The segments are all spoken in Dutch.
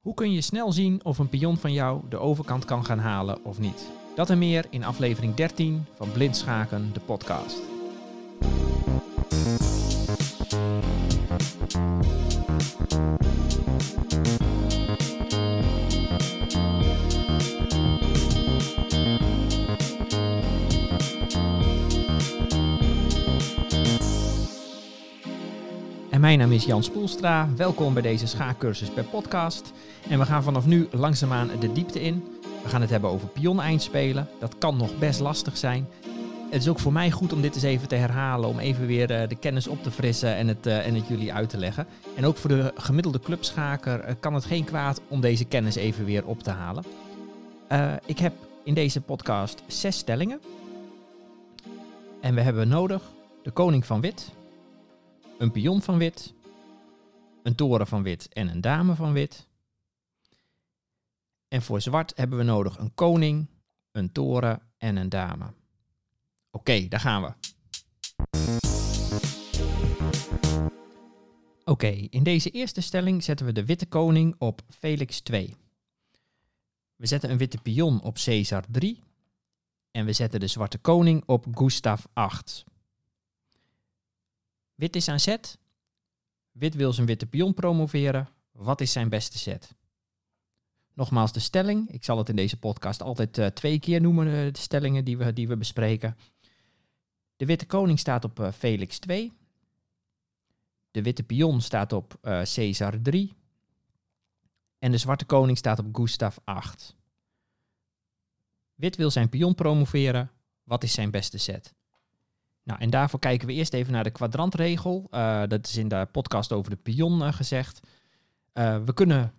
Hoe kun je snel zien of een pion van jou de overkant kan gaan halen of niet? Dat en meer in aflevering 13 van Blind Schaken, de podcast. Mijn naam is Jan Spoelstra. Welkom bij deze schaakcursus per podcast. En we gaan vanaf nu langzaamaan de diepte in. We gaan het hebben over pion-eindspelen. Dat kan nog best lastig zijn. Het is ook voor mij goed om dit eens even te herhalen, om even weer eh, de kennis op te frissen en het, eh, en het jullie uit te leggen. En ook voor de gemiddelde clubschaker eh, kan het geen kwaad om deze kennis even weer op te halen. Ik heb in deze podcast zes stellingen. En we hebben nodig de koning van wit, een pion van wit, een toren van wit en een dame van wit. En voor zwart hebben we nodig een koning, een toren en een dame. Oké, daar gaan we. Oké, in deze eerste stelling zetten we de witte koning op Felix 2. We zetten een witte pion op Caesar 3. En we zetten de zwarte koning op Gustav 8. Wit is aan zet. Wit wil zijn witte pion promoveren. Wat is zijn beste set? Nogmaals de stelling. Ik zal het in deze podcast altijd uh, twee keer noemen, uh, de stellingen die we, die we bespreken. De witte koning staat op uh, Felix 2. De witte pion staat op Caesar 3. En de zwarte koning staat op Gustav 8. Wit wil zijn pion promoveren. Wat is zijn beste set? Nou, en daarvoor kijken we eerst even naar de kwadrantregel. Uh, dat is in de podcast over de pion uh, gezegd. Uh, we kunnen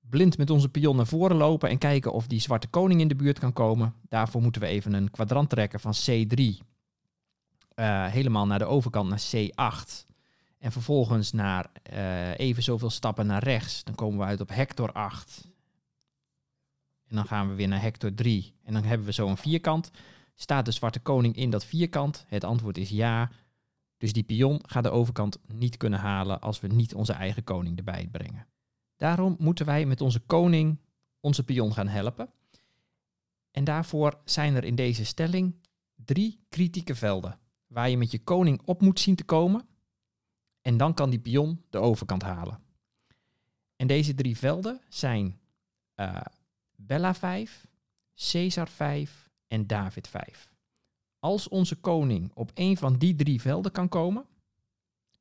blind met onze pion naar voren lopen en kijken of die zwarte koning in de buurt kan komen. Daarvoor moeten we even een kwadrant trekken van C3 helemaal naar de overkant naar C8. En vervolgens naar even zoveel stappen naar rechts. Dan komen we uit op hector 8. En dan gaan we weer naar hector 3. En dan hebben we zo een vierkant. Staat de zwarte koning in dat vierkant? Het antwoord is ja. Dus die pion gaat de overkant niet kunnen halen als we niet onze eigen koning erbij brengen. Daarom moeten wij met onze koning onze pion gaan helpen. En daarvoor zijn er in deze stelling drie kritieke velden waar je met je koning op moet zien te komen. En dan kan die pion de overkant halen. En deze drie velden zijn uh, Bella 5, Caesar 5 en David 5. Als onze koning op een van die drie velden kan komen,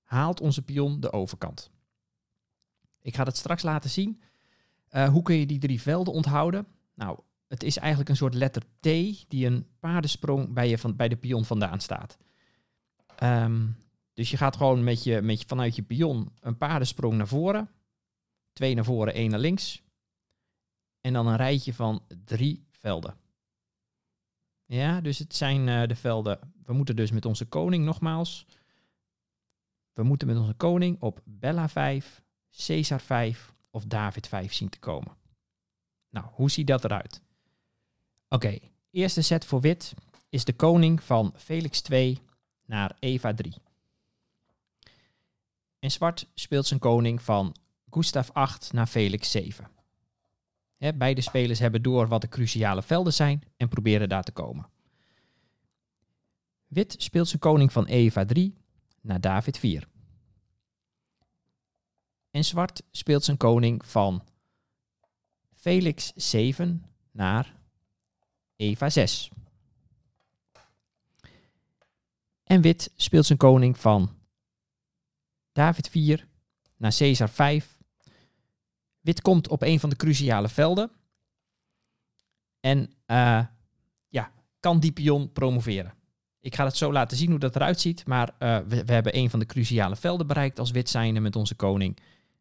haalt onze pion de overkant. Ik ga het straks laten zien. Uh, hoe kun je die drie velden onthouden? Nou, het is eigenlijk een soort letter T die een paardensprong bij, je van, bij de pion vandaan staat. Um, dus je gaat gewoon met je, met je, vanuit je pion een paardensprong naar voren. Twee naar voren, één naar links. En dan een rijtje van drie velden. Ja, dus het zijn uh, de velden. We moeten dus met onze koning nogmaals. We moeten met onze koning op Bella 5, Caesar 5 of David 5 zien te komen. Nou, hoe ziet dat eruit? Oké, eerste set voor wit is de koning van Felix 2 naar Eva 3. En zwart speelt zijn koning van Gustav 8 naar Felix 7. Beide spelers hebben door wat de cruciale velden zijn en proberen daar te komen. Wit speelt zijn koning van Eva 3 naar David 4. En zwart speelt zijn koning van Felix 7 naar Eva 6. En wit speelt zijn koning van David 4 naar Caesar 5 Wit komt op een van de cruciale velden. En uh, ja, kan die pion promoveren. Ik ga het zo laten zien hoe dat eruit ziet. Maar uh, we, we, hebben een van de cruciale velden bereikt als wit zijnde met onze koning.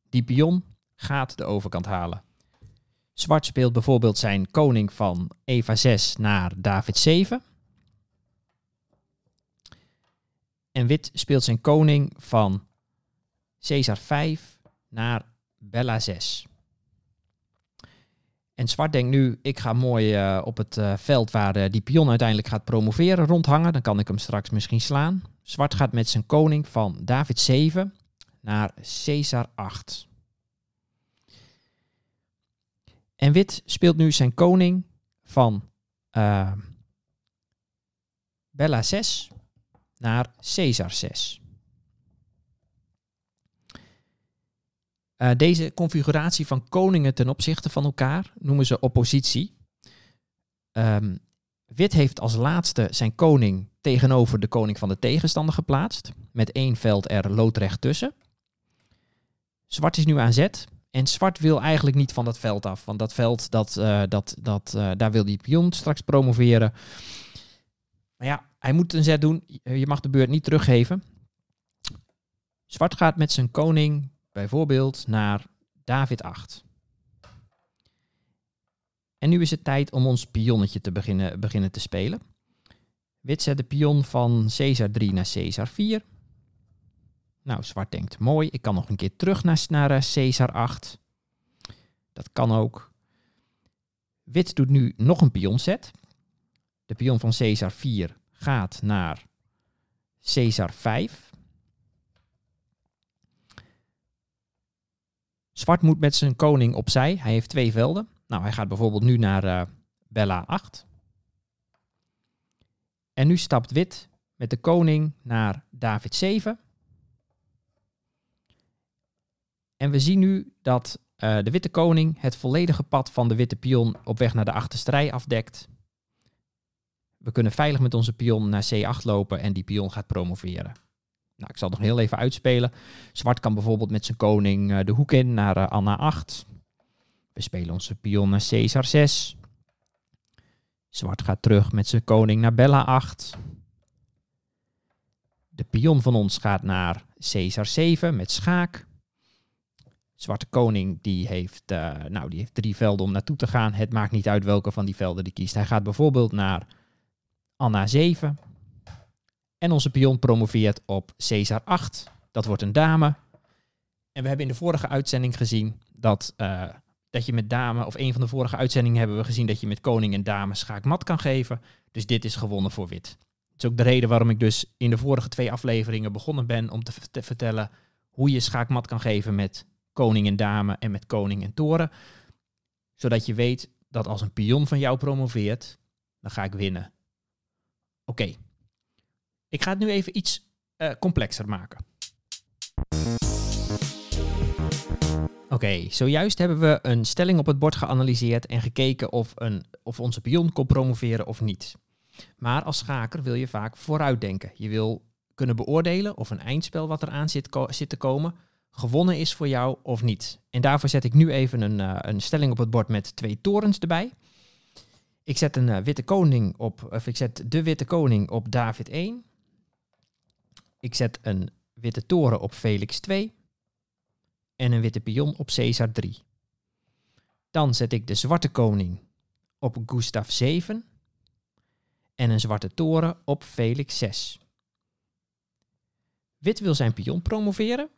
Die pion gaat de overkant halen. Zwart speelt bijvoorbeeld zijn koning van Eva 6 naar David 7. En wit speelt zijn koning van Caesar 5 naar Bella 6. En zwart denkt nu, ik ga mooi uh, op het uh, veld waar uh, die pion uiteindelijk gaat promoveren rondhangen. Dan kan ik hem straks misschien slaan. Zwart gaat met zijn koning van David 7 naar Caesar 8. En wit speelt nu zijn koning van Bella 6 naar Caesar 6. Uh, deze configuratie van koningen ten opzichte van elkaar noemen ze oppositie. Um, wit heeft als laatste zijn koning tegenover de koning van de tegenstander geplaatst, met één veld er loodrecht tussen. Zwart is nu aan zet en zwart wil eigenlijk niet van dat veld af, want dat veld, dat, uh, dat, dat, uh, daar wil die pion straks promoveren. Maar ja, hij moet een zet doen, je mag de beurt niet teruggeven. Zwart gaat met zijn koning bijvoorbeeld naar David 8. En nu is het tijd om ons pionnetje te beginnen, beginnen te spelen. Wit zet de pion van Caesar 3 naar Caesar 4. Nou, zwart denkt, mooi, ik kan nog een keer terug naar, naar uh, Caesar 8. Dat kan ook. Wit doet nu nog een pionzet. De pion van Caesar 4 gaat naar Caesar 5. Zwart moet met zijn koning opzij. Hij heeft twee velden. Nou, hij gaat bijvoorbeeld nu naar uh, Bella 8. En nu stapt wit met de koning naar David 7. En we zien nu dat uh, de witte koning het volledige pad van de witte pion op weg naar de achterste rij afdekt. We kunnen veilig met onze pion naar C8 lopen en die pion gaat promoveren. Nou, ik zal het nog heel even uitspelen. Zwart kan bijvoorbeeld met zijn koning uh, de hoek in naar uh, Anna 8. We spelen onze pion naar Caesar 6. Zwart gaat terug met zijn koning naar Bella 8. De pion van ons gaat naar Caesar 7 met schaak. Zwarte koning die heeft, uh, nou, die heeft drie velden om naartoe te gaan. Het maakt niet uit welke van die velden die kiest. Hij gaat bijvoorbeeld naar Anna 7. En onze pion promoveert op Caesar 8. Dat wordt een dame. En we hebben in de vorige uitzending gezien dat, uh, dat je met dame, of een van de vorige uitzendingen hebben we gezien dat je met koning en dame schaakmat kan geven. Dus dit is gewonnen voor wit. Dat is ook de reden waarom ik dus in de vorige twee afleveringen begonnen ben om te, te vertellen hoe je schaakmat kan geven met koning en dame en met koning en toren. Zodat je weet dat als een pion van jou promoveert, dan ga ik winnen. Oké. Ik ga het nu even iets uh, complexer maken. Oké, zojuist hebben we een stelling op het bord geanalyseerd en gekeken of, een, of onze pion kon promoveren of niet. Maar als schaker wil je vaak vooruitdenken. Je wil kunnen beoordelen of een eindspel wat eraan zit, zit te komen gewonnen is voor jou of niet. En daarvoor zet ik nu even een, uh, een stelling op het bord met twee torens erbij. Ik zet een uh, witte koning op, of ik zet de witte koning op David 1. Ik zet een witte toren op Felix 2. En een witte pion op Caesar 3. Dan zet ik de zwarte koning op Gustav 7. En een zwarte toren op Felix 6. Wit wil zijn pion promoveren.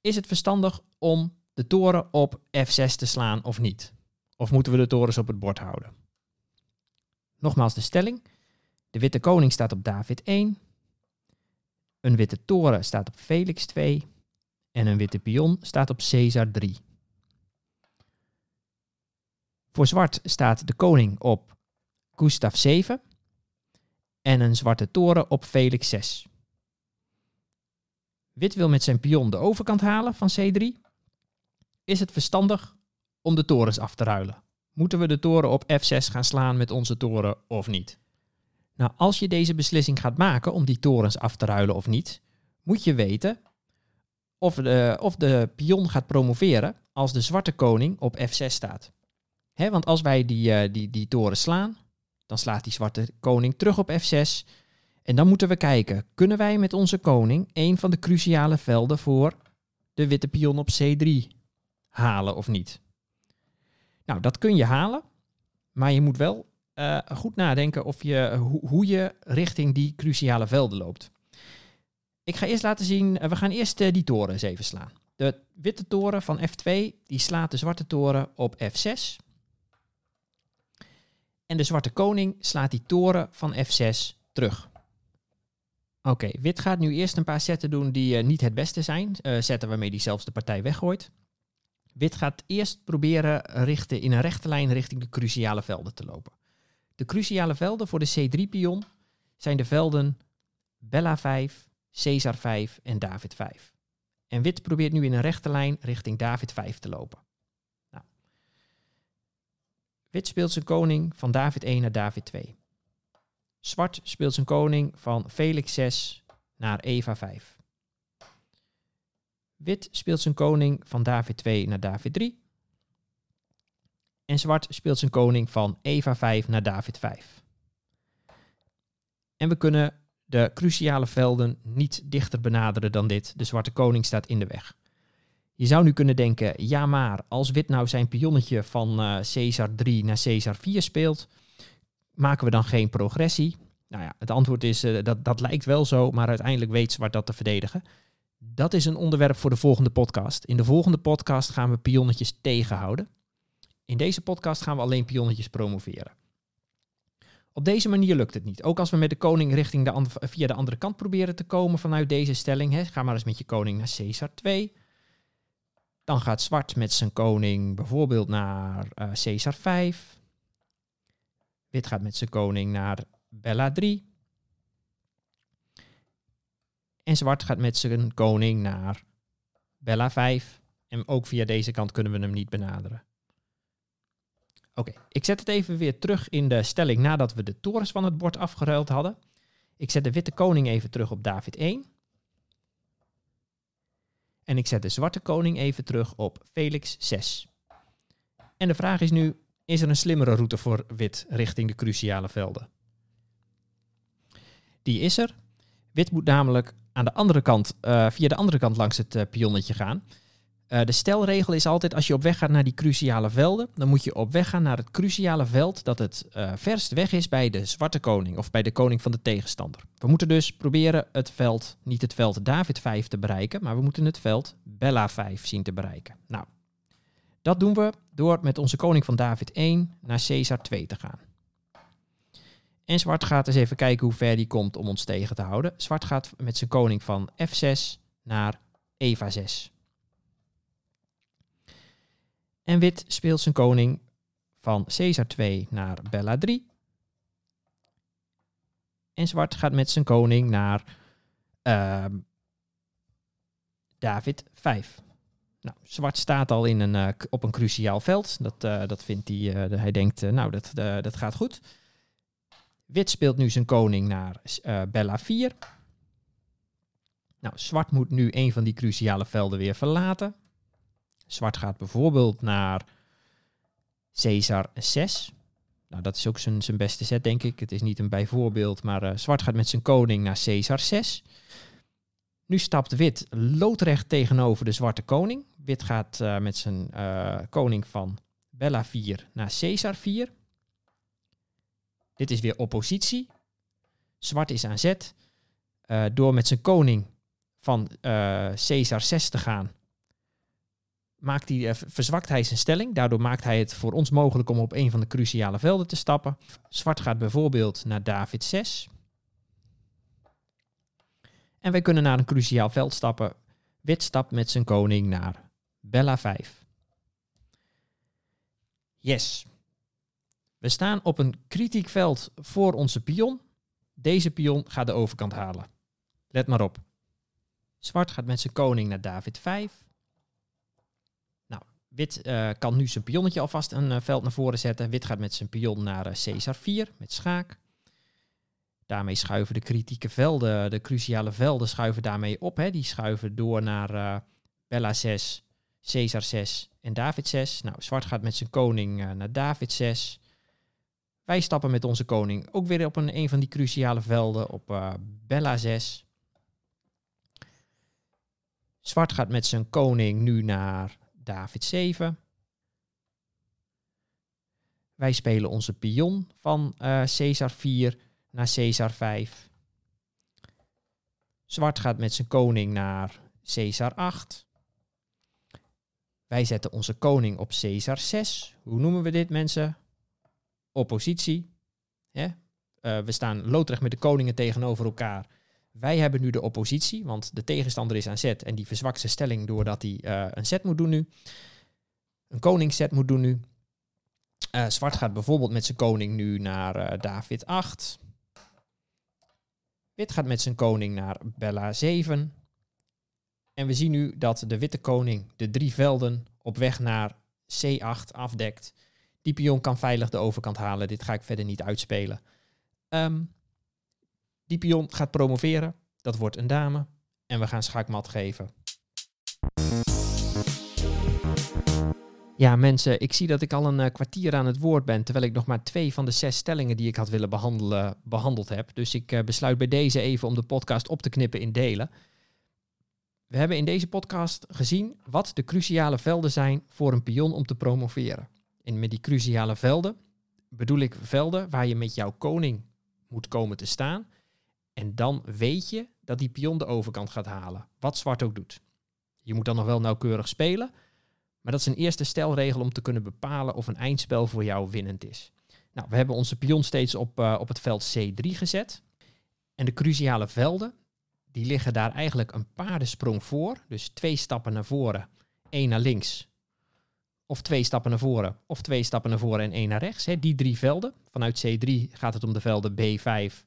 Is het verstandig om de toren op F6 te slaan of niet? Of moeten we de torens op het bord houden? Nogmaals de stelling. De witte koning staat op David 1. Een witte toren staat op Felix 2. En een witte pion staat op Caesar 3. Voor zwart staat de koning op Gustav 7. En een zwarte toren op Felix 6. Wit wil met zijn pion de overkant halen van C3. Is het verstandig om de torens af te ruilen? Moeten we de toren op F6 gaan slaan met onze toren of niet? Nou, als je deze beslissing gaat maken om die torens af te ruilen of niet, moet je weten of de, of de pion gaat promoveren als de zwarte koning op F6 staat. Want als wij die, uh, die, die toren slaan, dan slaat die zwarte koning terug op F6 en dan moeten we kijken, kunnen wij met onze koning een van de cruciale velden voor de witte pion op C3 halen of niet? Nou, dat kun je halen, maar je moet wel uh, goed nadenken of je, ho hoe je richting die cruciale velden loopt. Ik ga eerst laten zien, uh, we gaan eerst die toren even slaan. De witte toren van F2, die slaat de zwarte toren op F6. En de zwarte koning slaat die toren van F6 terug. Oké, wit gaat nu eerst een paar zetten doen die niet het beste zijn. Zetten waarmee hij zelfs de partij weggooit. Wit gaat eerst proberen richten in een rechte lijn richting de cruciale velden te lopen. De cruciale velden voor de C3-pion zijn de velden Bella 5, Caesar 5 en David 5. En wit probeert nu in een rechte lijn richting David 5 te lopen. Nou. Wit speelt zijn koning van David 1 naar David 2. Zwart speelt zijn koning van Felix 6 naar Eva 5. Wit speelt zijn koning van David 2 naar David 3. En zwart speelt zijn koning van Eva 5 naar David 5. En we kunnen de cruciale velden niet dichter benaderen dan dit. De zwarte koning staat in de weg. Je zou nu kunnen denken, ja maar als wit nou zijn pionnetje van uh, Caesar 3 naar Caesar 4 speelt, maken we dan geen progressie? Nou ja, het antwoord is, uh, dat, dat lijkt wel zo, maar uiteindelijk weet zwart dat te verdedigen. Dat is een onderwerp voor de volgende podcast. In de volgende podcast gaan we pionnetjes tegenhouden. In deze podcast gaan we alleen pionnetjes promoveren. Op deze manier lukt het niet. Ook als we met de koning richting de via de andere kant proberen te komen vanuit deze stelling. Hè. Ga maar eens met je koning naar Caesar 2. Dan gaat zwart met zijn koning bijvoorbeeld naar uh, Caesar 5. Wit gaat met zijn koning naar Bella 3. En zwart gaat met zijn koning naar Bella 5. En ook via deze kant kunnen we hem niet benaderen. Oké, ik zet het even weer terug in de stelling nadat we de torens van het bord afgeruild hadden. Ik zet de witte koning even terug op David 1. En ik zet de zwarte koning even terug op Felix 6. En de vraag is nu, is er een slimmere route voor wit richting de cruciale velden? Die is er. Wit moet namelijk aan de andere kant, uh, via de andere kant langs het uh, pionnetje gaan. Uh, de stelregel is altijd, als je op weg gaat naar die cruciale velden, dan moet je op weg gaan naar het cruciale veld dat het uh, verst weg is bij de zwarte koning of bij de koning van de tegenstander. We moeten dus proberen het veld, niet het veld David 5 te bereiken, maar we moeten het veld Bella 5 zien te bereiken. Nou, dat doen we door met onze koning van David 1 naar Caesar 2 te gaan. En zwart gaat eens even kijken hoe ver die komt om ons tegen te houden. Zwart gaat met zijn koning van F6 naar Eva 6. En wit speelt zijn koning van Caesar 2 naar Bella 3. En zwart gaat met zijn koning naar uh, David 5. Nou, zwart staat al in een, uh, op een cruciaal veld. Dat, uh, dat vindt hij, uh, hij denkt, nou, dat, dat gaat goed. Wit speelt nu zijn koning naar Bella 4. Nou, zwart moet nu een van die cruciale velden weer verlaten. Zwart gaat bijvoorbeeld naar Caesar 6. Nou, dat is ook zijn, zijn beste set, denk ik. Het is niet een bijvoorbeeld, maar uh, zwart gaat met zijn koning naar Caesar 6. Nu stapt wit loodrecht tegenover de zwarte koning. Wit gaat uh, met zijn uh, koning van Bella 4 naar Caesar 4. Dit is weer oppositie. Zwart is aan zet. door met zijn koning van Caesar 6 te gaan, maakt hij, uh, verzwakt hij zijn stelling. Daardoor maakt hij het voor ons mogelijk om op een van de cruciale velden te stappen. Zwart gaat bijvoorbeeld naar David 6. En wij kunnen naar een cruciaal veld stappen. Wit stapt met zijn koning naar Bella 5. Yes. We staan op een kritiek veld voor onze pion. Deze pion gaat de overkant halen. Let maar op. Zwart gaat met zijn koning naar David 5. Wit uh, kan nu zijn pionnetje alvast een uh, veld naar voren zetten. Wit gaat met zijn pion naar Caesar 4 met schaak. Daarmee schuiven de kritieke velden, de cruciale velden, schuiven daarmee op. Hè. Die schuiven door naar Bella 6, Caesar 6 en David 6. Nou, zwart gaat met zijn koning naar David 6. Wij stappen met onze koning ook weer op een, een van die cruciale velden op Bella 6. Zwart gaat met zijn koning nu naar David 7. Wij spelen onze pion van uh, Caesar 4 naar Caesar 5. Zwart gaat met zijn koning naar Caesar 8. Wij zetten onze koning op Caesar 6. Hoe noemen we dit, mensen? Oppositie. Uh, we staan loodrecht met de koningen tegenover elkaar. Wij hebben nu de oppositie, want de tegenstander is aan zet en die verzwakt zijn stelling doordat hij uh, een set moet doen nu. een koningsset moet doen nu. Uh, zwart gaat bijvoorbeeld met zijn koning nu naar uh, David 8. Wit gaat met zijn koning naar Bella 7. En we zien nu dat de witte koning de drie velden op weg naar C8 afdekt. Die pion kan veilig de overkant halen. Dit ga ik verder niet uitspelen. Um, die pion gaat promoveren. Dat wordt een dame. En we gaan schaakmat geven. Ja, mensen, ik zie dat ik al een uh, kwartier aan het woord ben, terwijl ik nog maar twee van de zes stellingen die ik had willen behandelen, behandeld heb. Dus ik uh, besluit bij deze even om de podcast op te knippen in delen. We hebben in deze podcast gezien wat de cruciale velden zijn voor een pion om te promoveren. En met die cruciale velden bedoel ik velden waar je met jouw koning moet komen te staan. En dan weet je dat die pion de overkant gaat halen, wat zwart ook doet. Je moet dan nog wel nauwkeurig spelen, maar dat is een eerste stelregel om te kunnen bepalen of een eindspel voor jou winnend is. Nou, we hebben onze pion steeds op, uh, op het veld C3 gezet. En de cruciale velden, die liggen daar eigenlijk een paardensprong voor. Dus twee stappen naar voren, één naar links. Of twee stappen naar voren, of twee stappen naar voren en één naar rechts. Die drie velden. Vanuit C3 gaat het om de velden B5,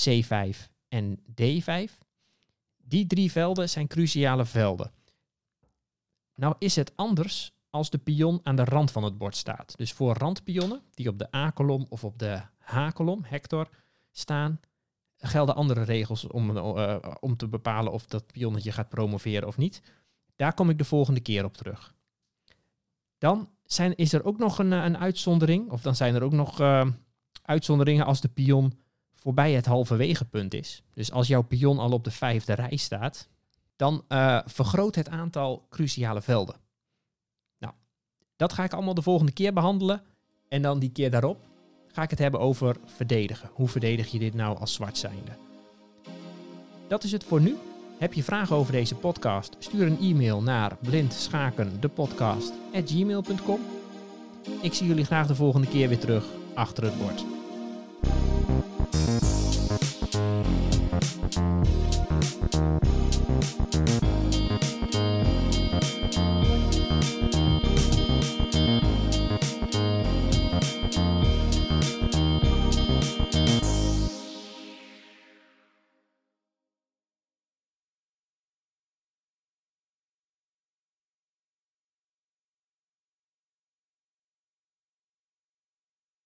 C5 en D5. Die drie velden zijn cruciale velden. Nou is het anders als de pion aan de rand van het bord staat. Dus voor randpionnen die op de A-kolom of op de H-kolom, hector, staan, gelden andere regels om, uh, om te bepalen of dat pionnetje gaat promoveren of niet. Daar kom ik de volgende keer op terug. Dan zijn, is er ook nog een, een uitzondering, of dan zijn er ook nog uh, uitzonderingen als de pion voorbij het halverwege punt is. Dus als jouw pion al op de vijfde rij staat, dan uh, vergroot het aantal cruciale velden. Nou, dat ga ik allemaal de volgende keer behandelen. En dan die keer daarop ga ik het hebben over verdedigen. Hoe verdedig je dit nou als zwart zijnde? Dat is het voor nu. Heb je vragen over deze podcast? Stuur een e-mail naar blindschakendepodcast.gmail.com Ik zie jullie graag de volgende keer weer terug achter het bord.